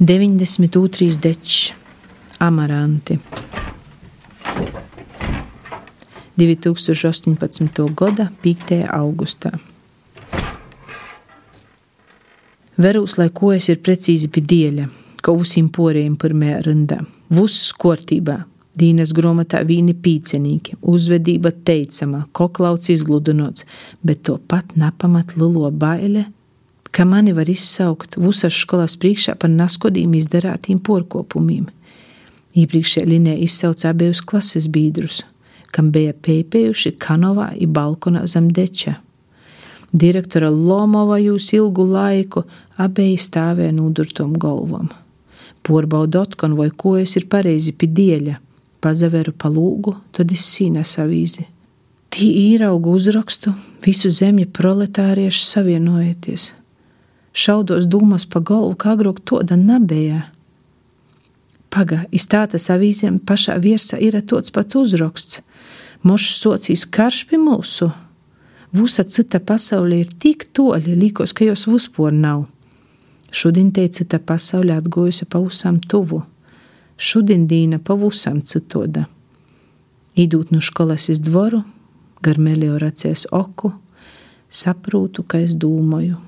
92. dečs, amaranti. 2018. gada 5. augustā. Verūs, lai kojas ir precīzi pie dieļa, ka usīm poriem pirmajā rindā. Vuss kārtībā, Dīnas grāmatā vīni pīcenīgi, uzvedība teicama, koklauts izgludinots, bet to pat nepamat lilo baile, ka mani var izsaukt Vusas skolas priekšā par naskodīm izdarātīm porkopumiem. Iepriekšējā linijā izsauca abejus klases biedrus, kam bija pēpējuši kanovā i balkonā zem deča. Direktora Lomova jūs ilgu laiku abeji stāvēja nudurtom galvom. Porbaudot, konvoj kojas ir pareizi pie dieļa, pazaveru pa lūgu, tad izsīna savīzi. Tī īraugu uzrakstu, visu zemju proletārieši savienojieties. Šaudos dūmas pa galvu, kā agrāk toda nebija. Paga, izstātas avīzēm pašā virsā ir tāds pats uzraksts. Mošs socijas karš pie mūsu. Vusa cita pasaulē ir tik toļi, līkos, ka jos vispār nav. Šodien te cita pasaulē atgojusi pavisam tuvu. Šodien dīna pavisam citoda. Idūt no skolas iz dvoru, gar meliorācijas oku, saprotu, ka es domāju.